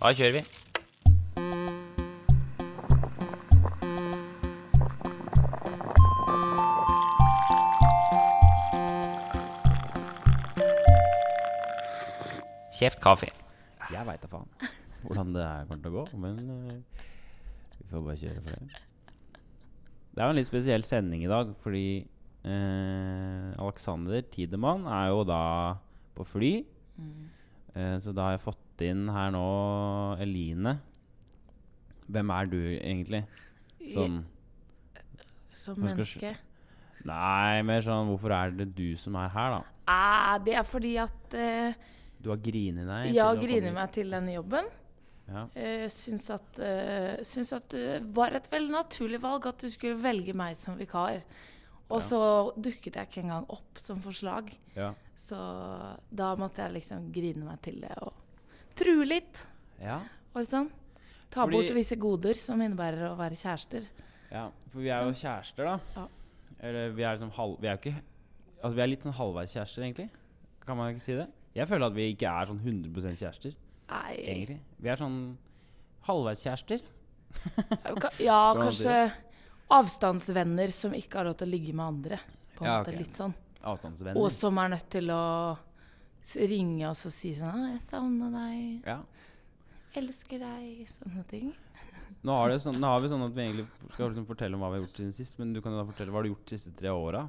Da kjører vi. Kjeft kaffe. Jeg veit da faen hvordan det er kommer til å gå, men uh, vi får bare kjøre for det. Det er jo en litt spesiell sending i dag, fordi uh, Alexander Tidemann er jo da på fly. Eh, så da har jeg fått inn her nå Eline. Hvem er du egentlig? Som skal menneske. Nei, mer sånn Hvorfor er det du som er her, da? Ah, det er fordi at uh, Du har grinet deg? å griner meg til denne jobben. Ja. Uh, syns, at, uh, syns at det var et veldig naturlig valg at du skulle velge meg som vikar. Og Ja. så dukket jeg ikke engang opp som forslag. Ja. Så da måtte jeg liksom grine meg til det og true litt. ja. Og sånn. Ta Fordi- bort visse goder som innebærer å være kjærester. Ja, for vi er jo kjærester, da. Ja. Eller vi er liksom halv... Vi er jo ikke Altså vi er litt sånn halvveis kjærester, egentlig. Kan man ikke si det? Jeg føler at vi ikke er sånn 100% kjærester, Nei egentlig. Vi er sånn halvveis kjærester. Ja, kanskje avstandsvenner som ikke har lov til å ligge med andre. På en Ja, måte ok. litt sånn. Avstandsvenner. Og som er nødt til å ringe og si sånn 'Jeg savner deg. Ja. Elsker deg.' Sånne ting. Nå har, det sånn, nå har vi sånn at vi egentlig skal liksom fortelle om hva vi har gjort siden sist. Men du kan jo da fortelle hva har du gjort de siste tre åra?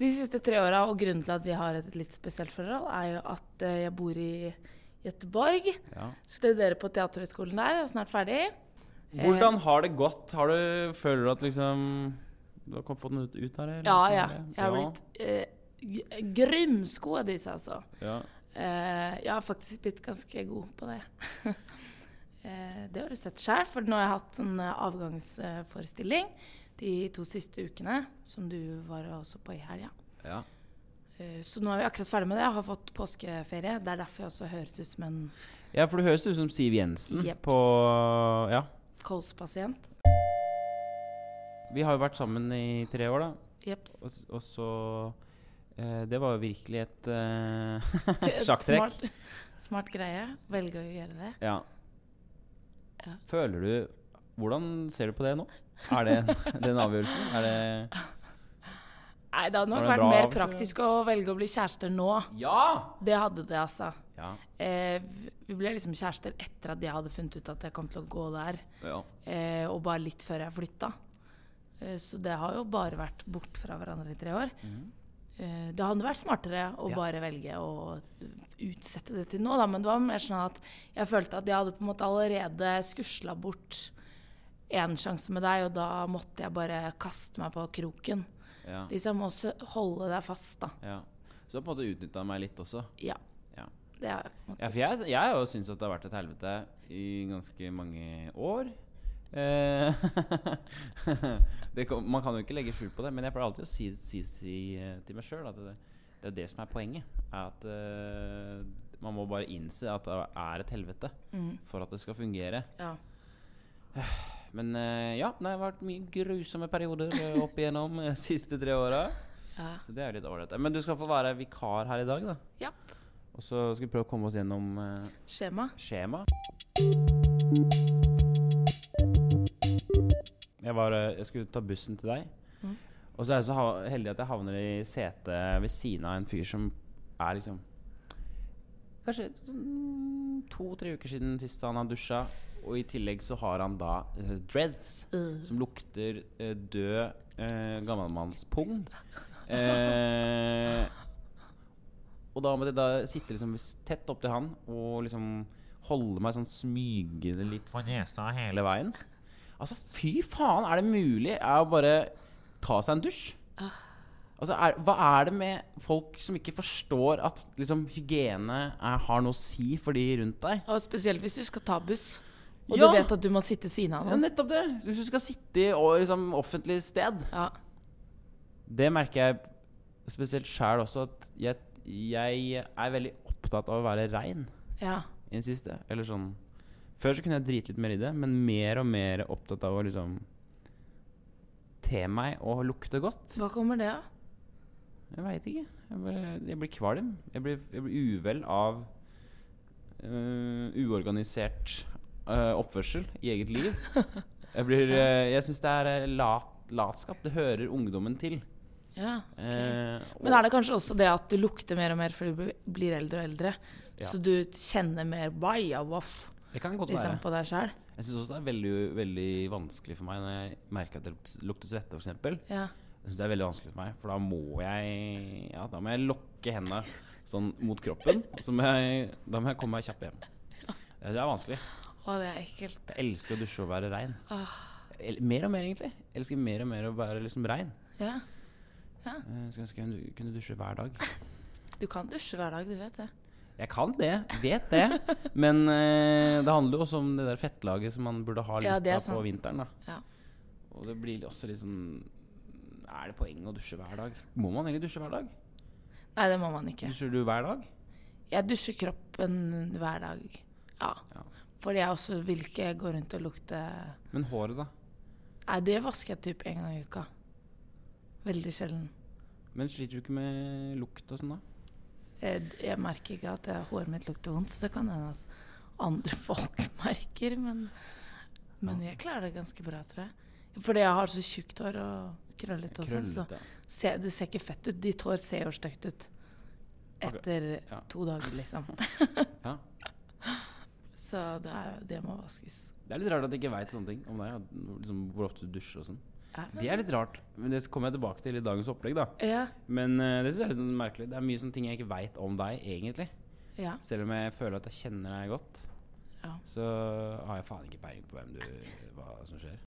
De siste tre åra, og grunnen til at vi har et litt spesielt forhold, er jo at eh, jeg bor i Gøteborg. Ja. Studerer på Teaterhøgskolen der, er snart ferdig. Hvordan har det gått? Har du, føler du at liksom Du har fått noe ut, av det? eller Ja, sånn, ja. Jeg har blitt eh, g- grymskådis, altså. ja. Eh, jeg har faktisk blitt ganske god på det. eh, det har du sett sjøl, for nå har jeg hatt sånn eh, avgangsforestilling de to siste ukene, som du var også på i helga. ja. Så nå er vi akkurat ferdig med det. Jeg har fått påskeferie. Det er derfor jeg også høres ut som en Ja, for du høres ut som Siv Jensen Jeps. på Ja. kolspasient. Vi har jo vært sammen i tre år, da. Jeps. Og, og så Det var jo virkelig et eh, sjakktrekk. Smart, smart greie. Velge å gjøre det. Ja. Ja. Føler du Hvordan ser du på det nå? Er det den avgjørelsen? Er det Nei, det hadde nok vært mer avgjørelse? praktisk å velge å bli kjærester nå. Ja! Det hadde det, altså. Ja. Eh, vi ble liksom kjærester etter at jeg hadde funnet ut at jeg kom til å gå der. ja. Eh, og bare litt før jeg flytta. Eh, så det har jo bare vært bort fra hverandre i tre år. Mhm. Eh, det hadde vært smartere å Ja. bare velge å utsette det til nå, da. Men det var mer sånn at jeg følte at jeg hadde på en måte allerede skusla bort én sjanse med deg, og da måtte jeg bare kaste meg på kroken. Ja. Liksom også holde deg fast, da. ja. Så du har på en måte utnytta meg litt også? Ja. Ja. Det har jeg på en måte Ja, for jeg, jeg har jo syntes at det har vært et helvete i ganske mange år. Eh, det kom, man kan jo ikke legge skjul på det, men jeg pleier alltid å si, si, si eh, til meg sjøl at det, det er det som er poenget. At uh, man må bare innse at det er et helvete Mm. for at det skal fungere. Ja. Men uh, ja, det har vært mye grusomme perioder opp igjennom de siste tre åra. ja. Så det er litt ålreit. Men du skal få være vikar her i dag, da. Ja. Og så skal vi prøve å komme oss gjennom uh, Skjema. skjema. Jeg, var, eh, jeg skulle ta bussen til deg. Mm. Og så er jeg så heldig at jeg havner i setet ved siden av en fyr som er liksom Kanskje to-tre uker siden sist han har dusja. Og i tillegg så har han da uh, dreads mm. som lukter uh, død uh, gammelmannspung. Uh, og da måtte jeg da sitte liksom tett opptil han og liksom holde meg sånn smygende litt for nesa hele veien. Altså, fy faen, er det mulig å bare ta seg en dusj? Altså, er, Hva er det med folk som ikke forstår at liksom, hygiene er, har noe å si for de rundt deg? Og spesielt hvis du skal ta buss, og Ja. du vet at du må sitte siden av Ja, nettopp det. Hvis du skal sitte i liksom, offentlig sted. Ja. Det merker jeg spesielt sjæl også, at jeg, jeg er veldig opptatt av å være rein ja. i det siste. Eller sånn Før så kunne jeg drite litt mer i det, men mer og mer opptatt av å liksom te meg og lukte godt. Hva kommer det av? Jeg veit ikke. Jeg, bare, jeg blir kvalm. Jeg blir, jeg blir uvel av uh, uorganisert uh, oppførsel i eget liv. Jeg, blir, øh, jeg syns det er lat, latskap. Det hører ungdommen til. Ja, ok. Eh, Men er det kanskje også det at du lukter mer og mer fordi du blir- eldre og eldre? Ja. Så du kjenner mer baia voff det kan godt liksom, være. på deg? Jeg syns også det er veldig, veldig vanskelig for meg når jeg merker at det lukter- svette, f.eks. Ja. Jeg synes det er veldig vanskelig for meg, for da må jeg Ja, da må jeg lokke hendene sånn mot kroppen. Og så må jeg, da må jeg komme meg kjapt hjem. Det er vanskelig. Å, det er ekkelt. Jeg elsker å dusje og være rein. Mer og mer, egentlig. Jeg elsker mer og mer å være liksom rein. Ja. Jeg skulle ønske jeg kunne- kunne dusje hver dag. Du kan dusje hver dag, du vet det. Jeg kan det, vet det. Men eh, det handler jo også om det der fettlaget som man burde ha litt Ja, det er av på sant. vinteren. da Ja. Og det blir også litt sånn Er det poeng å dusje hver dag? Må man egentlig dusje hver dag? Nei, det må man ikke. Dusjer du hver dag? Jeg dusjer kroppen hver dag. Ja. Ja. Fordi jeg også vil ikke gå rundt og lukte Men håret, da? Nei, det vasker jeg typ en gang i uka. Veldig sjelden. Men sliter du ikke med lukt og sånn, da? Jeg, merker ikke at jeg, håret mitt lukter vondt, så det kan hende at andre folk merker, men, men jeg klarer det ganske bra, tror jeg. Fordi jeg har så tjukt hår og krøllete også, så Krøllete. ser, det ser ikke fett ut. Ditt hår ser jo stygt ut etter Ja. to dager, liksom. Ja. Så det, er, det må vaskes. Det er litt rart at jeg ikke veit sånne ting om deg. Liksom, hvor ofte du dusjer og sånn. Det er litt rart. Men det kommer jeg tilbake til i dagens opplegg, da. Ja, Men uh, det synes jeg er litt sånn merkelig. Det er mye sånne ting jeg ikke veit om deg, egentlig. ja, Selv om jeg føler at jeg kjenner deg godt, ja. så har jeg faen ikke peiling på hvem du hva som skjer.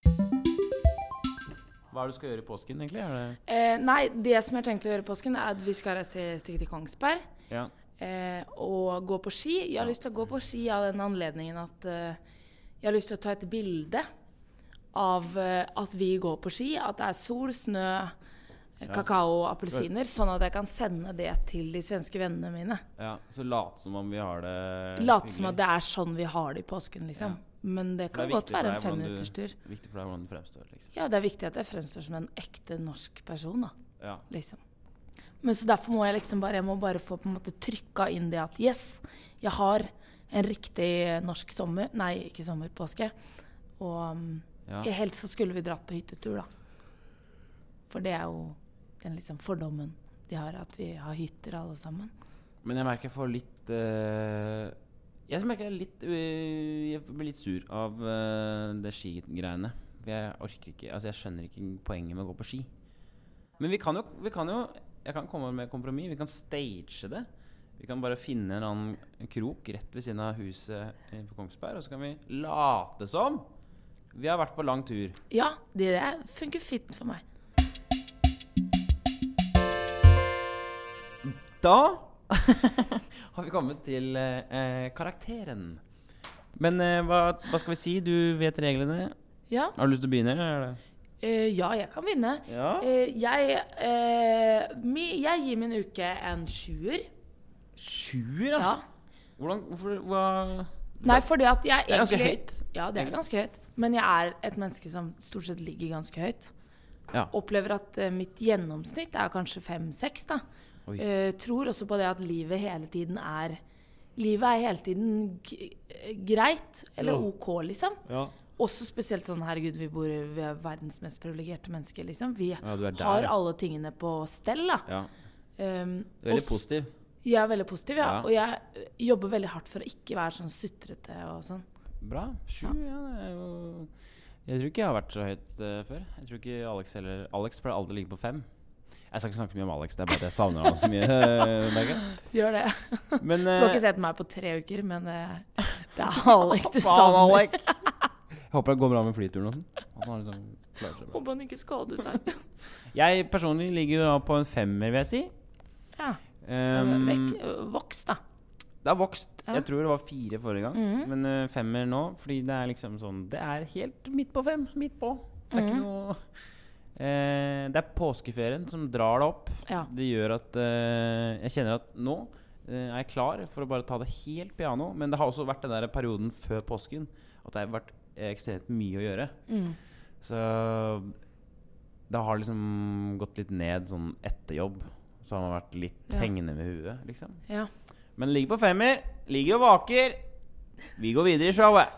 Hva er det du skal gjøre i påsken, egentlig? Er det Eh, nei, det som jeg har tenkt å gjøre i påsken, er at vi skal reise til, stikke til Kongsberg. Ja. eh, og gå på ski. Jeg har lyst til å gå på ski av den anledningen at uh, jeg har lyst til å ta et bilde av eh, at vi går på ski. At det er sol, snø, kakao og appelsiner. Sånn at jeg kan sende det til de svenske vennene mine. ja. Så late som om vi har det Late som at det er sånn vi har det i påsken, liksom. Men det Det kan godt være en femminutterstur. Det er Viktig for deg hvordan du fremstår, liksom. Ja, det er viktig at jeg fremstår som en ekte norsk person, da. Ja. liksom. Men så derfor må jeg liksom bare Jeg må bare få på en måte trykka inn det at yes, jeg har en riktig norsk sommer Nei, ikke sommer, påske. Og um, Ja. helst så skulle vi dratt på hyttetur, da. For det er jo den liksom fordommen de har, at vi har hytter alle sammen. Men jeg merker jeg får litt uh, Jeg merker jeg litt uh, Jeg blir litt sur av uh, det skigreiene. Jeg orker ikke Altså jeg skjønner ikke poenget med å gå på ski. Men vi kan jo, vi kan jo Jeg kan komme med kompromiss. Vi kan stage det. Vi kan bare finne en annen krok rett ved siden av huset på Kongsberg, og så kan vi late som vi har vært på lang tur. Ja, det der funker fint for meg. Da har vi kommet til eh, karakteren. Men eh, hva, hva skal vi si? Du vet reglene. Ja, Har du lyst til å begynne? Eller Uh, ja jeg kan vinne. Ja. Uh, jeg, uh, mi, jeg gir min uke en sjuer. Sjuer, ja. Ja. Hvordan, hvorfor, hva Nei, fordi at jeg Det er ganske høyt. Ja, det er ganske høyt. Men jeg er et menneske som stort sett ligger ganske høyt. Ja. Opplever at uh, mitt gjennomsnitt er kanskje fem-seks, da. Eh, tror også på det at livet hele tiden er Livet er hele tiden g greit, eller Ja. OK, liksom. Ja. Også spesielt sånn Herregud, vi bor vi er verdens mest privilegerte mennesker, liksom. Vi er der, har alle tingene på stell, da. ja. Um, Du er veldig positiv. Jeg er veldig positiv, ja. Ja. Og jeg jobber veldig hardt for å ikke være sånn sutrete og sånn. Bra. Sju, ja. det er jo Jeg tror ikke jeg har vært så høyt eh, før. Jeg tror ikke Alex heller Alex pleier alltid å ligge på fem. Jeg skal ikke snakke så mye om Alex, det er bare at jeg savner ham så mye. eh. Gjør det. Men Du har eh, ikke sett meg på tre uker, men eh, det er Alek du Faen. Alec! Jeg håper det går bra med flyturen og sånn. At han liksom klarer seg bra. Håper han ikke skader seg. Jeg personlig ligger da på en femmer, vil jeg si. Ja. Um, Vekk, voks, da. Det har vokst. Ja. Jeg tror det var fire forrige gang. mm. Men uh, femmer nå, fordi det er liksom sånn Det er helt midt på fem. Midt på. Det er ikke Mhm. noe uh, Det er påskeferien som drar det opp. Ja. Det gjør at uh, jeg kjenner at nå er jeg klar for å bare ta det helt piano. Men det har også vært den der perioden før påsken at det har vært ekstremt mye å gjøre. Mm. Så det har liksom gått litt ned sånn etter jobb. Så har man vært litt Ja. hengende med huet, liksom. ja. Men ligger på femmer. Ligger og vaker. Vi går videre i showet.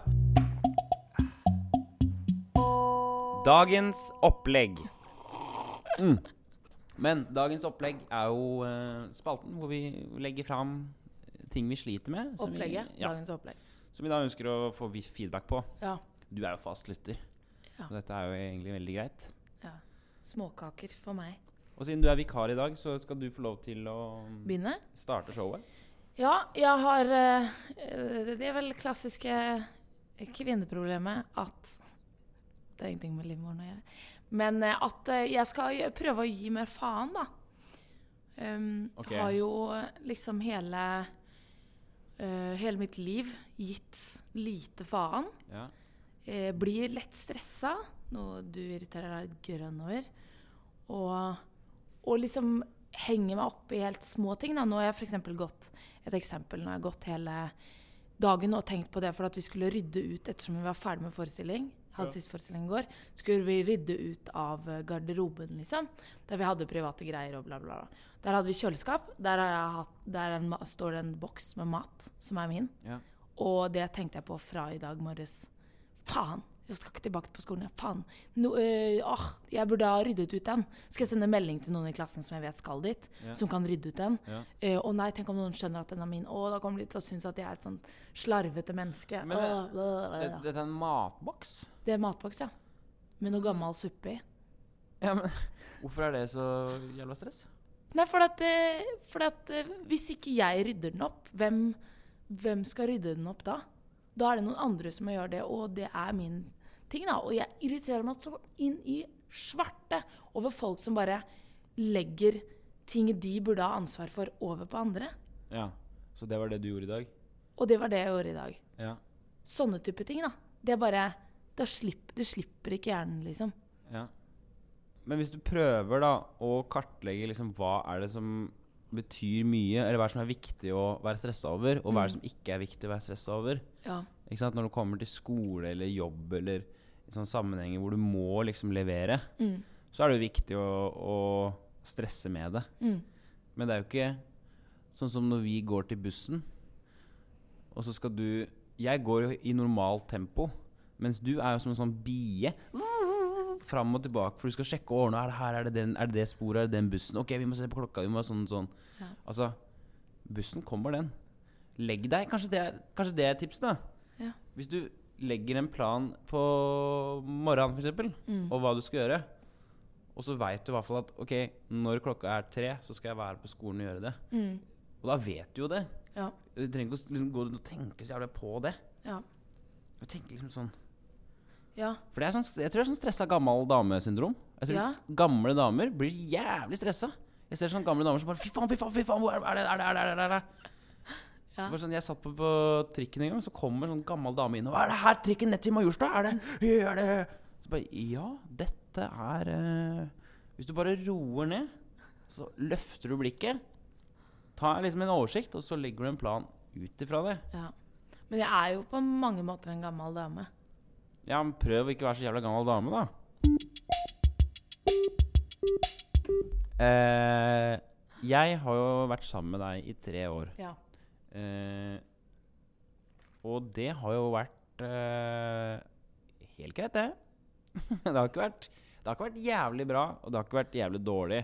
Dagens opplegg. Mm. Men dagens opplegg er jo uh, spalten hvor vi legger fram ting vi sliter med. som vi- Opplegget. ja, Dagens opplegg. som vi da ønsker å få feedback på. Ja. Du er jo fast lytter, Ja. så dette er jo egentlig veldig greit. ja. Småkaker for meg. Og siden du er vikar i dag, så skal du få lov til å Begynne? starte showet. Ja, jeg har eh, Det er vel klassiske kvinneproblemet at Det er ingenting med livmoren å gjøre. Men eh, at eh, jeg skal prøve å gi mer faen, da. Um, okay. Har jo liksom hele uh, Hele mitt liv gitt lite faen. Ja. Uh, blir lett stressa, noe du irriterer deg grønn over. Og, og liksom henger meg opp i helt små ting. Da. Nå har jeg for eksempel gått et eksempel, nå har jeg gått hele dagen og tenkt på det for at vi skulle rydde ut ettersom vi var ferdig med forestilling. Hadde siste forestilling i går. Skulle vi rydde ut av garderoben, liksom. Der vi hadde private greier og bla, bla, bla. Der hadde vi kjøleskap. Der, har hatt, der er en, står det en boks med mat som er min. Ja. Og det tenkte jeg på fra i dag morges. Faen! Jeg skal ikke tilbake på skolen. Faen. No, øh, åh, jeg burde ha ryddet ut den. Skal jeg sende melding til noen i klassen som jeg vet skal dit, Ja. som kan rydde ut den? Ja. Uh, Å nei, tenk om noen skjønner at den er min. Å, da kommer de til å synes at jeg er et sånn slarvete menneske. Men, Åh, eh, øh, øh, Det- øh. Er en matboks? Det er matboks, ja. Med noe gammel suppe i. Ja, men Hvorfor er det så jævla stress? Nei, for at, eh, for at eh, hvis ikke jeg rydder den opp, hvem, hvem skal rydde den opp da? Da er det noen andre som må gjøre det, og det er min ting. da. Og jeg irriterer meg så inn i svarte over folk som bare legger ting de burde ha ansvar for, over på andre. Ja, Så det var det du gjorde i dag? Og det var det jeg gjorde i dag. Ja. Sånne type ting, da. Det er bare da slipper, Det slipper ikke hjernen, liksom. ja. Men hvis du prøver da å kartlegge liksom hva er det som betyr mye, eller hva er det som er viktig å være stressa over, og hva er det Mm. som ikke er viktig å være stressa over Ja. Når det kommer til skole eller jobb eller sånne sammenhenger hvor du må liksom levere, Mm. så er det jo viktig å, å stresse med det. Mm. Men det er jo ikke sånn som når vi går til bussen, og så skal du Jeg går jo i normalt tempo, mens du er jo som en sånn bie. Fram og tilbake, for du skal sjekke årene. Er det her, er det, den, er det det sporet, er det den bussen? Ok, vi må se på klokka. Vi må sånn sånn. Ja. Altså, bussen kommer, den. Legg deg. Kanskje det kanskje det er tipset, da. Ja. Hvis du legger en plan på morgenen, f.eks., Mm. og hva du skal gjøre, og så veit du i hvert fall at ok, når klokka er tre, så skal jeg være på skolen og gjøre det. Mm. Og da vet du jo det. Ja. Du trenger ikke å liksom, gå og tenke så jævlig på det. Ja. Du tenker liksom sånn Ja. For det er sånn, jeg tror det er sånn stressa gammel dame-syndrom. Jeg tror Ja. Gamle damer blir jævlig stressa. Jeg ser sånne gamle damer som bare Fy faen, fy faen, fy faen, hvor er er det, er det, er det, er det, er det? Ja. Sånn, jeg satt på, på trikken en gang, så kommer en sånn gammel dame inn. Og 'Er det her trikken ned til Majorstua? Er det det?' Så bare Ja, dette er uh... Hvis du bare roer ned, så løfter du blikket, tar liksom en oversikt, og så legger du en plan ut ifra det. ja. Men jeg er jo på mange måter en gammel dame. Ja, men prøv å ikke være så jævla gammel dame, da. Eh, jeg har jo vært sammen med deg i tre år. Ja. Eh, og det har jo vært eh, helt greit, det. det, har ikke vært, det har ikke vært jævlig bra, og det har ikke vært jævlig dårlig.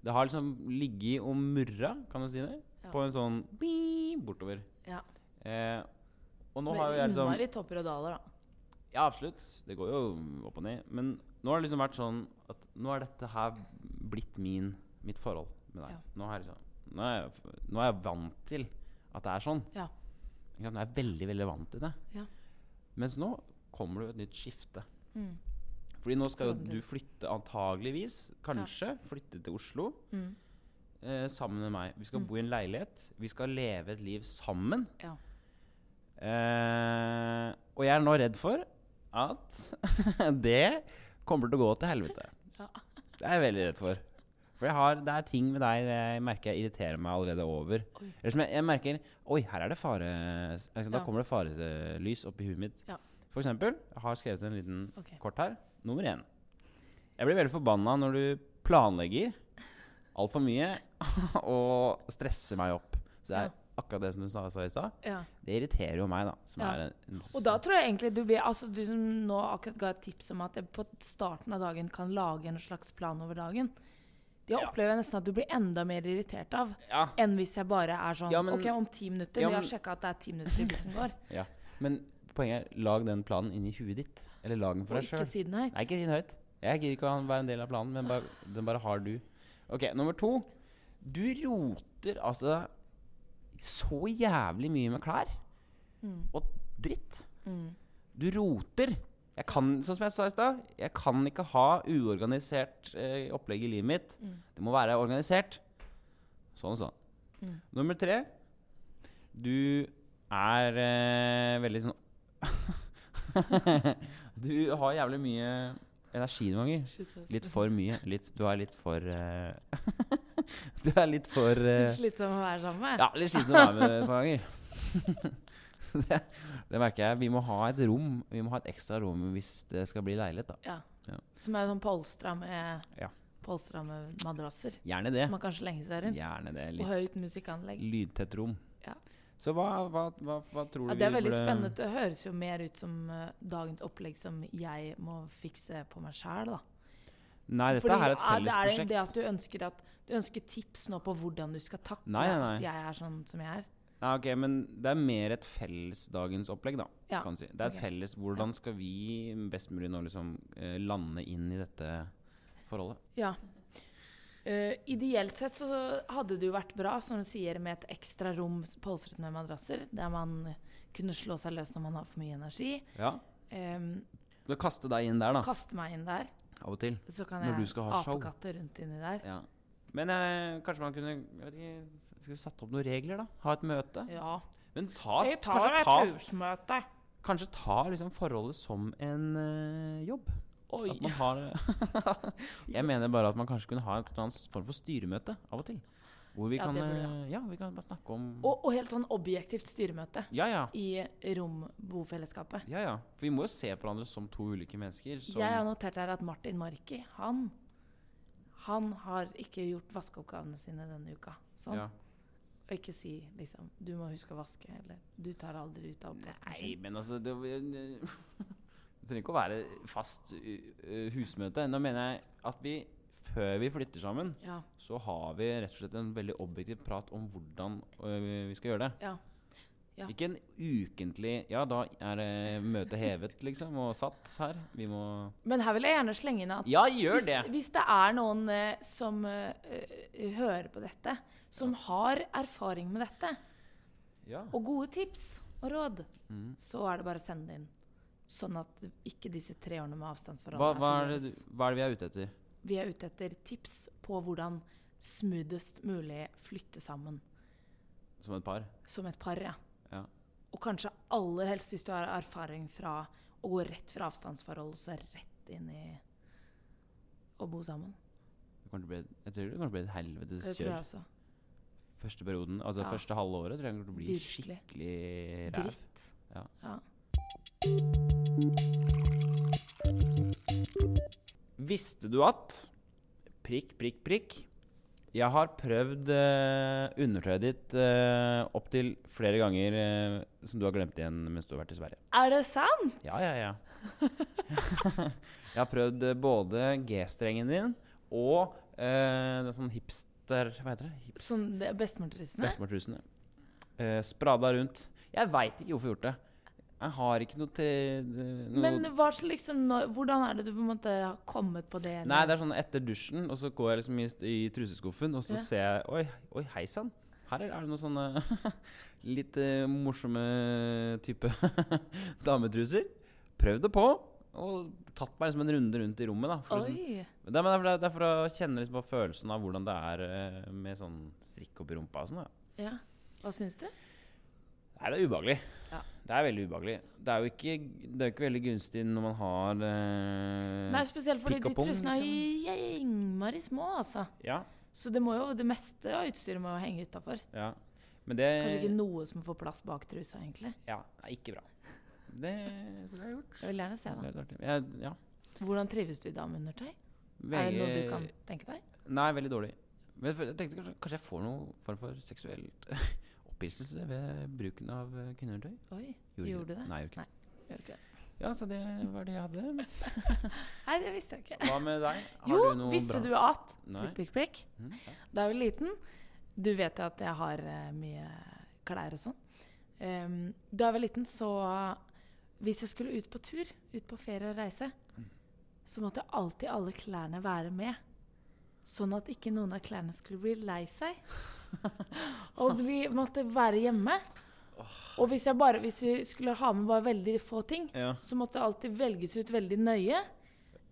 Det har liksom ligget og murra, kan du si det, Ja. på en sånn bing, bortover. ja. Eh, og nå Men har jo jeg liksom innmari topper og daler, da. Ja, absolutt. Det går jo opp og ned. Men nå har det liksom vært sånn at nå er dette her blitt min, mitt forhold med deg. Ja. Nå, er jeg liksom, nå, er jeg, nå er jeg vant til at det er sånn. Ja. Nå er jeg veldig, veldig vant til det. Ja. Mens nå kommer det jo et nytt skifte. Mm. Fordi nå skal jo du flytte antageligvis, kanskje, flytte til Oslo Mm. eh, sammen med meg. Vi skal Mm. bo i en leilighet. Vi skal leve et liv sammen. Ja. Eh, og jeg er nå redd for at det kommer til å gå til helvete. Ja. Det er jeg veldig redd for. For jeg har, det er ting med deg jeg merker jeg irriterer meg allerede over. Oi. Eller som jeg, jeg merker Oi, her er det fare altså, Da kommer det farelys opp i huet mitt. Ja. For eksempel, jeg har skrevet en liten okay. kort her. Nummer én. Jeg blir veldig forbanna når du planlegger altfor mye og stresser meg opp. Så det er Ja. akkurat det som du sa, sa i stad, Ja. det irriterer jo meg, da. Som Ja. er en, en Og da tror jeg egentlig du blir Altså du som nå akkurat ga et tips om at jeg på starten av dagen kan lage en slags plan over dagen. Det Ja. opplever jeg nesten at du blir enda mer irritert av Ja, enn hvis jeg bare er sånn men- OK, om ti minutter. Ja, Vi har men- sjekka at det er ti minutter til bussen går. ja. Men poenget er, lag den planen inni huet ditt. Eller lag den for deg sjøl. ikke si den høyt. Nei, ikke si den høyt. Jeg gidder ikke å være en del av planen, men bare, den bare har du. Ok, nummer to. Du roter altså så jævlig mye med klær. Mm. Og dritt. Mm. Du roter. Jeg kan, sånn som jeg sa i stad, jeg kan ikke ha uorganisert eh, opplegg i livet mitt. Mm. Det må være organisert. Sånn og sånn. Mm. Nummer tre. Du er eh, veldig sånn Du har jævlig mye energi noen ganger. Litt for mye. Litt, du er litt for eh, Du er litt for eh, Slitsom å være sammen med? Ja, litt slitsom å være med et par ganger. Det, det merker jeg. Vi må ha et rom Vi må ha et ekstra rom hvis det skal bli leilighet. da Ja. Ja. Som er sånn polstra med, Ja. polstra med madrasser. Gjerne det. Som man kanskje legger seg rundt. Gjerne det. Og høyt musikkanlegg. lydtett rom. Ja. Så hva, hva, hva, hva tror du Ja, det er veldig ble... spennende. Det høres jo mer ut som uh, dagens opplegg som jeg må fikse på meg sjæl, da. Nei, dette Fordi, er et fellesprosjekt. felles det er prosjekt. Det at du ønsker, at, du ønsker tips nå på hvordan du skal takle Nei, nei, nei. at jeg er sånn som jeg er. Nei, ok, Men det er mer et felles dagens opplegg, da. Ja. Kan si. Det er et okay. felles Hvordan skal vi best mulig nå liksom eh, lande inn i dette forholdet? Ja. Uh, ideelt sett så hadde det jo vært bra, som du sier, med et ekstra rom polstret med madrasser, der man kunne slå seg løs når man har for mye energi. Ja. Um, Du kaste deg inn der, da. kaste meg inn der, Av og til. så kan jeg apekatte rundt inni der. Ja. Men eh, kanskje man kunne jeg vet ikke, Skulle satt opp noen regler, da? Ha et møte? Ja. Men ta, Vi tar kanskje et ta, husmøte. kanskje ta liksom forholdet som en eh, jobb? Oi. At man har Jeg mener bare at man kanskje kunne ha en eller annen form for styremøte av og til. Hvor vi Ja, kan det burde eh, Ja, vi kan bare snakke om Og, og helt sånn objektivt styremøte Ja, ja. i rombofellesskapet. Ja, ja. For vi må jo se på hverandre som to ulike mennesker. Som, Jeg har notert her at Martin Marki, han han har ikke gjort vaskeoppgavene sine denne uka. Sånn. ja. Og ikke si liksom 'du må huske å vaske', eller 'du tar aldri ut av Nei, oppvaskmaskinen'. men altså Det, det trenger ikke å være fast uh, husmøte. Nå mener jeg at vi, før vi flytter sammen, Ja. så har vi rett og slett en veldig objektiv prat om hvordan vi skal gjøre det. ja. Ja. Ikke en ukentlig Ja, da er møtet hevet, liksom, og satt her. Vi må Men her vil jeg gjerne slenge inn at Ja, gjør hvis, det! hvis det er noen eh, som eh, eh, hører på dette, som har erfaring med dette, Ja. og gode tips og råd, Mm. så er det bare å sende det inn. Sånn at ikke disse tre årene med avstandsforhold Hva, er hva, er det, forgjeves. du- hva er det vi er ute etter? Vi er ute etter tips på hvordan smoothest mulig flytte sammen Som et par? som et par. Ja. Og kanskje aller helst hvis du har erfaring fra å gå rett fra avstandsforhold og så rett inn i å bo sammen. Bli, jeg tror det kommer til å bli et helvetes kjør. Første perioden, altså Ja. første halve året, tror jeg kommer til å bli Virkelig. skikkelig ræv. Dritt. Ja. ja. Visste du at Prikk, prikk, prikk. Jeg har prøvd uh, undertøyet ditt uh, opptil flere ganger uh, som du har glemt igjen mens du har vært i Sverige. Er det sant? Ja, ja, ja. jeg har prøvd både G-strengen din og uh, det er sånn hipster Hva heter det? Hips, Sånn det bestemortrusene? Bestemortrusene. Uh, sprada rundt. Jeg veit ikke hvorfor jeg har gjort det. Jeg har ikke noe til noe Men hva liksom, hvordan er det du på en måte har kommet på det? eller? Nei, det er sånn etter dusjen, og så går jeg liksom i, i truseskuffen, og så Ja. ser jeg Oi, oi hei sann. Her er det noen sånne litt eh, morsomme type dametruser. Prøv det på, og tatt meg liksom en runde rundt i rommet. da for liksom, Oi. er, det, er det er for å kjenne liksom på følelsen av hvordan det er eh, med sånn strikk oppi rumpa og sånn. da Ja. Hva syns du? Nei, det er ubehagelig. Ja. Det er veldig ubehagelig. Det er jo ikke, det er ikke veldig gunstig når man har eh, Nei, spesielt fordi de trusene er innmari små, altså. Ja, Så det jo, det meste av utstyret må jo henge utafor. ja. Det Kanskje ikke noe som får plass bak trusa, egentlig. Ja, er ikke bra. Det, så det har jeg gjort. Jeg vil gjerne se, da. Jeg, ja. Hvordan trives du i dameundertøy? Er det noe du kan tenke deg? Nei, veldig dårlig. Men jeg tenkte kanskje, kanskje jeg får noe form for seksuelt opphirselse ved bruken av eh, kvinneundertøy. Oi, Gjorde gjorde du det? Nei, gjorde ikke Nei. gjorde ikke. Ja, så det var det jeg hadde. Nei, det visste jeg ikke. Hva med deg? Har Jo, du visste bra? du at. Prikk, prikk, prikk. Mm, ja. Da jeg var liten Du vet jo at jeg har uh, mye klær og sånn. Um, da jeg var liten, så Hvis jeg skulle ut på tur, ut på ferie og reise, så måtte alltid alle klærne være med. Sånn at ikke noen av klærne skulle bli lei seg. og bli, måtte være hjemme. Og hvis jeg bare hvis vi skulle ha med bare veldig få ting, Ja. så måtte det alltid velges ut veldig nøye.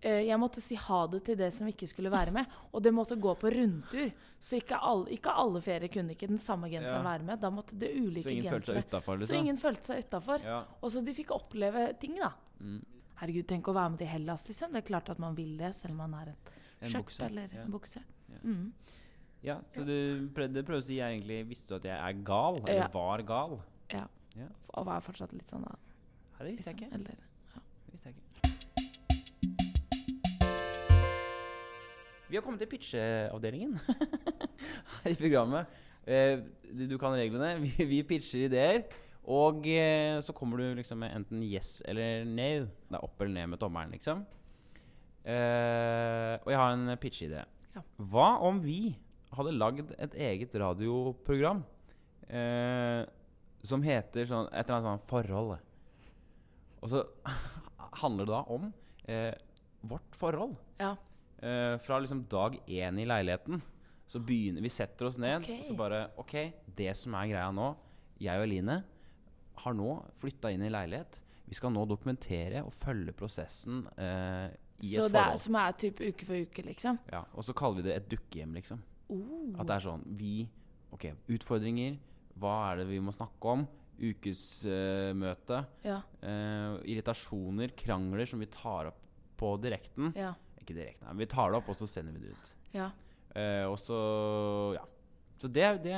Eh, Jeg måtte si ha det til det som ikke skulle være med. Og det måtte gå på rundtur. Så ikke alle, ikke alle ferier kunne ikke den samme genseren Ja. være med. Da måtte det ulike Så ingen følte gensere. Liksom. Så ingen følte seg utafor. Ja. Og så de fikk oppleve ting, da. Mm. Herregud, tenk å være med til Hellas, liksom. Det er klart at man vil det, selv om man er et skjørt bukse. eller Ja. en bukse. Ja. Mm. ja, så du prøvde, prøvde å si jeg egentlig visste du at jeg er gal? Eller Ja. var gal? Ja. Ja. Og var fortsatt litt sånn, da. Ja, det visste jeg liksom. ikke. Eller, Det visste jeg ikke. Vi har kommet til pitcheavdelingen her i programmet. Eh, du, du kan reglene. Vi, vi pitcher ideer. Og eh, så kommer du liksom med enten yes eller no. Det er opp eller ned med tommelen, liksom. Eh, og jeg har en pitcheidé. Ja. Hva om vi hadde lagd et eget radioprogram uh, som heter sånn, et eller annet sånn forhold? Og så handler det da om uh, vårt forhold. ja. Fra liksom dag én i leiligheten. Så begynner Vi setter oss ned okay. og så bare OK, det som er greia nå Jeg og Eline har nå flytta inn i leilighet. Vi skal nå dokumentere og følge prosessen eh, i Så et er, forhold. som er typ uke for uke, liksom? Ja, og så kaller vi det et dukkehjem, liksom. Oh. At det er sånn Vi OK, utfordringer. Hva er det vi må snakke om? Ukesmøte. Ja. uh, irritasjoner, krangler som vi tar opp på direkten. Ja. Ikke direkte, men vi tar det opp, og så sender vi det ut. Ja. Uh, og så Ja. Så det, det,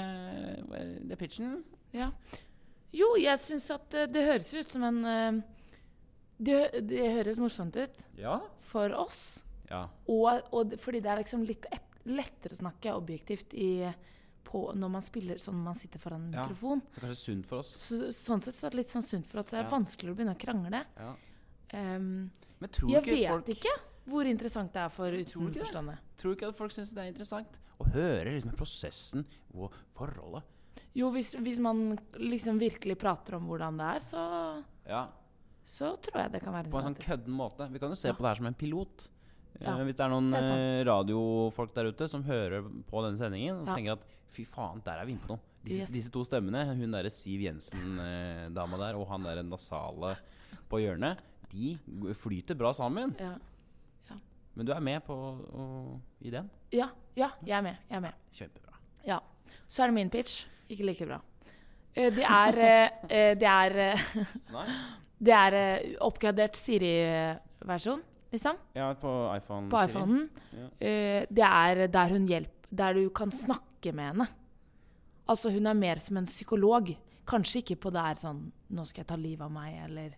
det er pitchen. ja. Jo, jeg syns at eh, det høres ut som en det, det høres morsomt ut Ja. for oss. Ja. Og, og fordi det er liksom litt et, lettere å snakke objektivt i, på, når man spiller sånn man sitter foran en Ja. mikrofon. Så kanskje sunt for oss. Så, sånn sett så er det litt sånn sunt for at det er Ja. vanskeligere å begynne å krangle. Ja. Ehm, Men tror jeg ikke vet folk ikke hvor interessant det er for Tror du ikke at folk syns det er interessant å høre liksom prosessen og forholdet? Jo, hvis, hvis man liksom virkelig prater om hvordan det er, så, Ja. Så tror jeg det kan være På en sånn kødden måte. Vi kan jo se Ja. på det her som en pilot. Eh, Ja, hvis det er noen det er eh, radiofolk der ute som hører på denne sendingen og Ja. tenker at fy faen, der er vi inne på noe. Disse, Yes. disse to stemmene, hun derre Siv Jensen-dama der og han derre nasale på hjørnet, de flyter bra sammen. Ja. Men du er med på ideen? ja, ja, jeg er med. Jeg er med. Kjempebra. Ja. Så er det min pitch. Ikke like bra. Eh, Det er, eh, det er, Nei? det er uh, oppgradert Siri-versjon, liksom, Ja, på iPhone. på Siri. iPhonen. Ja. Eh, Det er der hun hjelper Der du kan snakke med henne. Altså, hun er mer som en psykolog. Kanskje ikke på det er sånn 'Nå skal jeg ta livet av meg', eller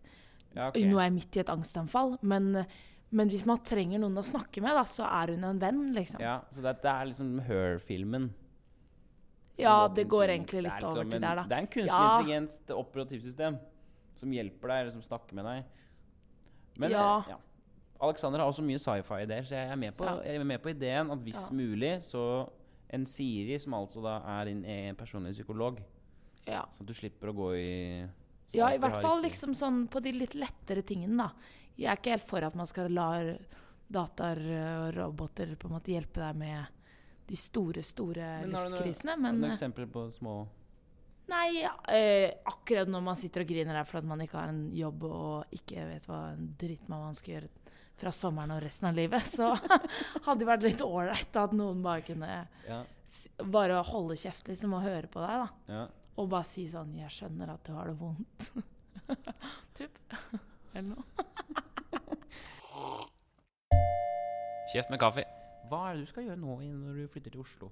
Ja, okay. 'Nå er jeg midt i et angstanfall'. Men, men hvis man trenger noen å snakke med, da, så er hun en venn, liksom. Ja, så det, det er liksom Her-filmen. Ja, det går egentlig litt over liksom til der, da. Det er en kunstig Ja. intelligens operativsystem som hjelper deg, eller som snakker med deg. Men Ja. eh, ja. Alexander har også mye sci-fi-ideer, så jeg er med på, Ja. jeg er med på ideen at hvis Ja. mulig, så en Siri, som altså da er din egen personlige psykolog, Ja. så at du slipper å gå i Ja, i hvert fall liksom sånn på de litt lettere tingene, da. Jeg er ikke helt for at man skal la dataer og roboter på en måte hjelpe deg med de store, store Men livskrisene, Har du Noen eh, eksempler på små Nei, eh, akkurat når man sitter og griner der for at man ikke har en jobb og ikke vet hva en dritt man skal gjøre fra sommeren og resten av livet, så hadde det vært litt ålreit at noen bare kunne Ja. bare holde kjeft liksom og høre på deg, da. ja. Og bare si sånn 'Jeg skjønner at du har det vondt'. typ. Eller noe. Kjeft med kaffe. Hva er det du skal gjøre nå når du flytter til Oslo?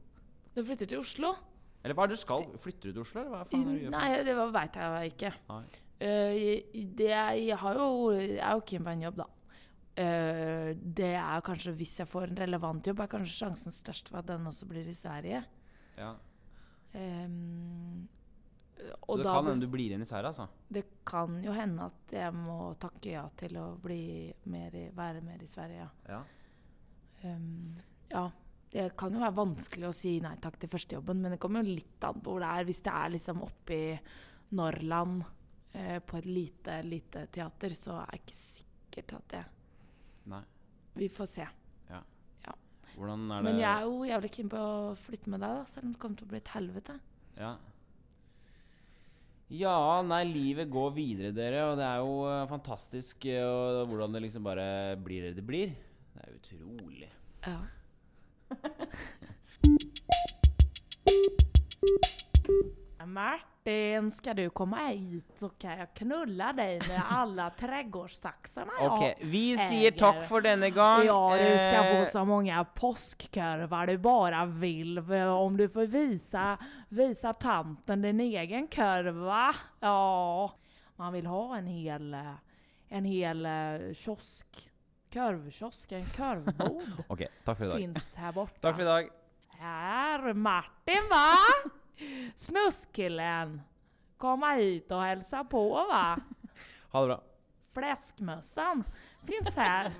Du flytter til Oslo? Eller hva er det du skal? Flytter du til Oslo, eller hva faen er det du gjør? Nei, det veit jeg ikke. Jeg- det, jeg, har jo, jeg er jo keen på en jobb, da. Uh, det er kanskje Hvis jeg får en relevant jobb, er kanskje sjansen størst for at den også blir i Sverige. Ja. Ehm, Så det kan hende du blir igjen i Sverige, altså? Det kan jo hende at jeg må takke ja til å bli mer i, være mer i Sverige, ja. Ja. Um, ja. Det kan jo være vanskelig å si nei takk til førstejobben, men det kommer jo litt an på hvor det er. Hvis det er liksom oppe i Norrland, eh, på et lite, lite teater, så er det ikke sikkert at det Nei. Vi får se. Hvordan er det Men jeg er jo jævlig keen på å flytte med deg, da, selv om det kommer til å bli et helvete. Ja. Ja, nei, livet går videre, dere, og det er jo eh, fantastisk eh, og hvordan det liksom bare blir det det blir. Det er utrolig. Ja. Martin, ska du komma hit så kan jag knulla dig med alla trädgårdssaxarna jag Ok, vi äger. tack för for denne gang. Ja, du ska Eh, få så många påskkorvar du bara vill. Om du får visa, visa tanten din egen kurva. Ja. Man vill ha en hel, eh, en hel eh, kiosk. Korvkiosk, en korvbod. Ok, takk for i dag. Finns her borte. Takk for i dag. Her, Martin va? Snuskillen. Kom hit og hälsa på va? Ha det bra. Fläskmössan finns här.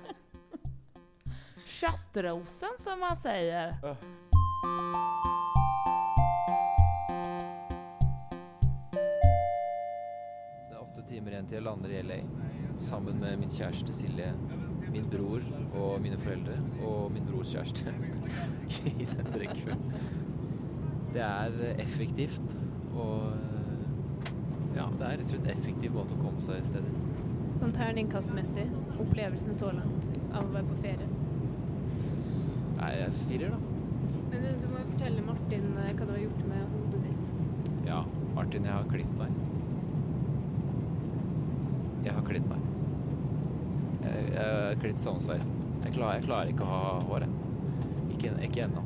Köttrosen som man säger. Det er åtte timer igjen til jeg lander i LA sammen med min kjæreste Silje, min bror og mine foreldre og min brors kjæreste. I den rekkefølgen. Det er effektivt og ja, det er rett og slett en effektiv måte å komme seg steder. Sånn terningkastmessig, opplevelsen så langt av å være på ferie. Nei, jeg firer, da. Men du, du må jo fortelle Martin eh, hva du har gjort med hodet ditt. Ja, Martin, jeg har klippet meg. Jeg har klippet meg. Jeg, sånn. Jeg jeg klarer ikke å ha håret. Ikke, ikke ennå.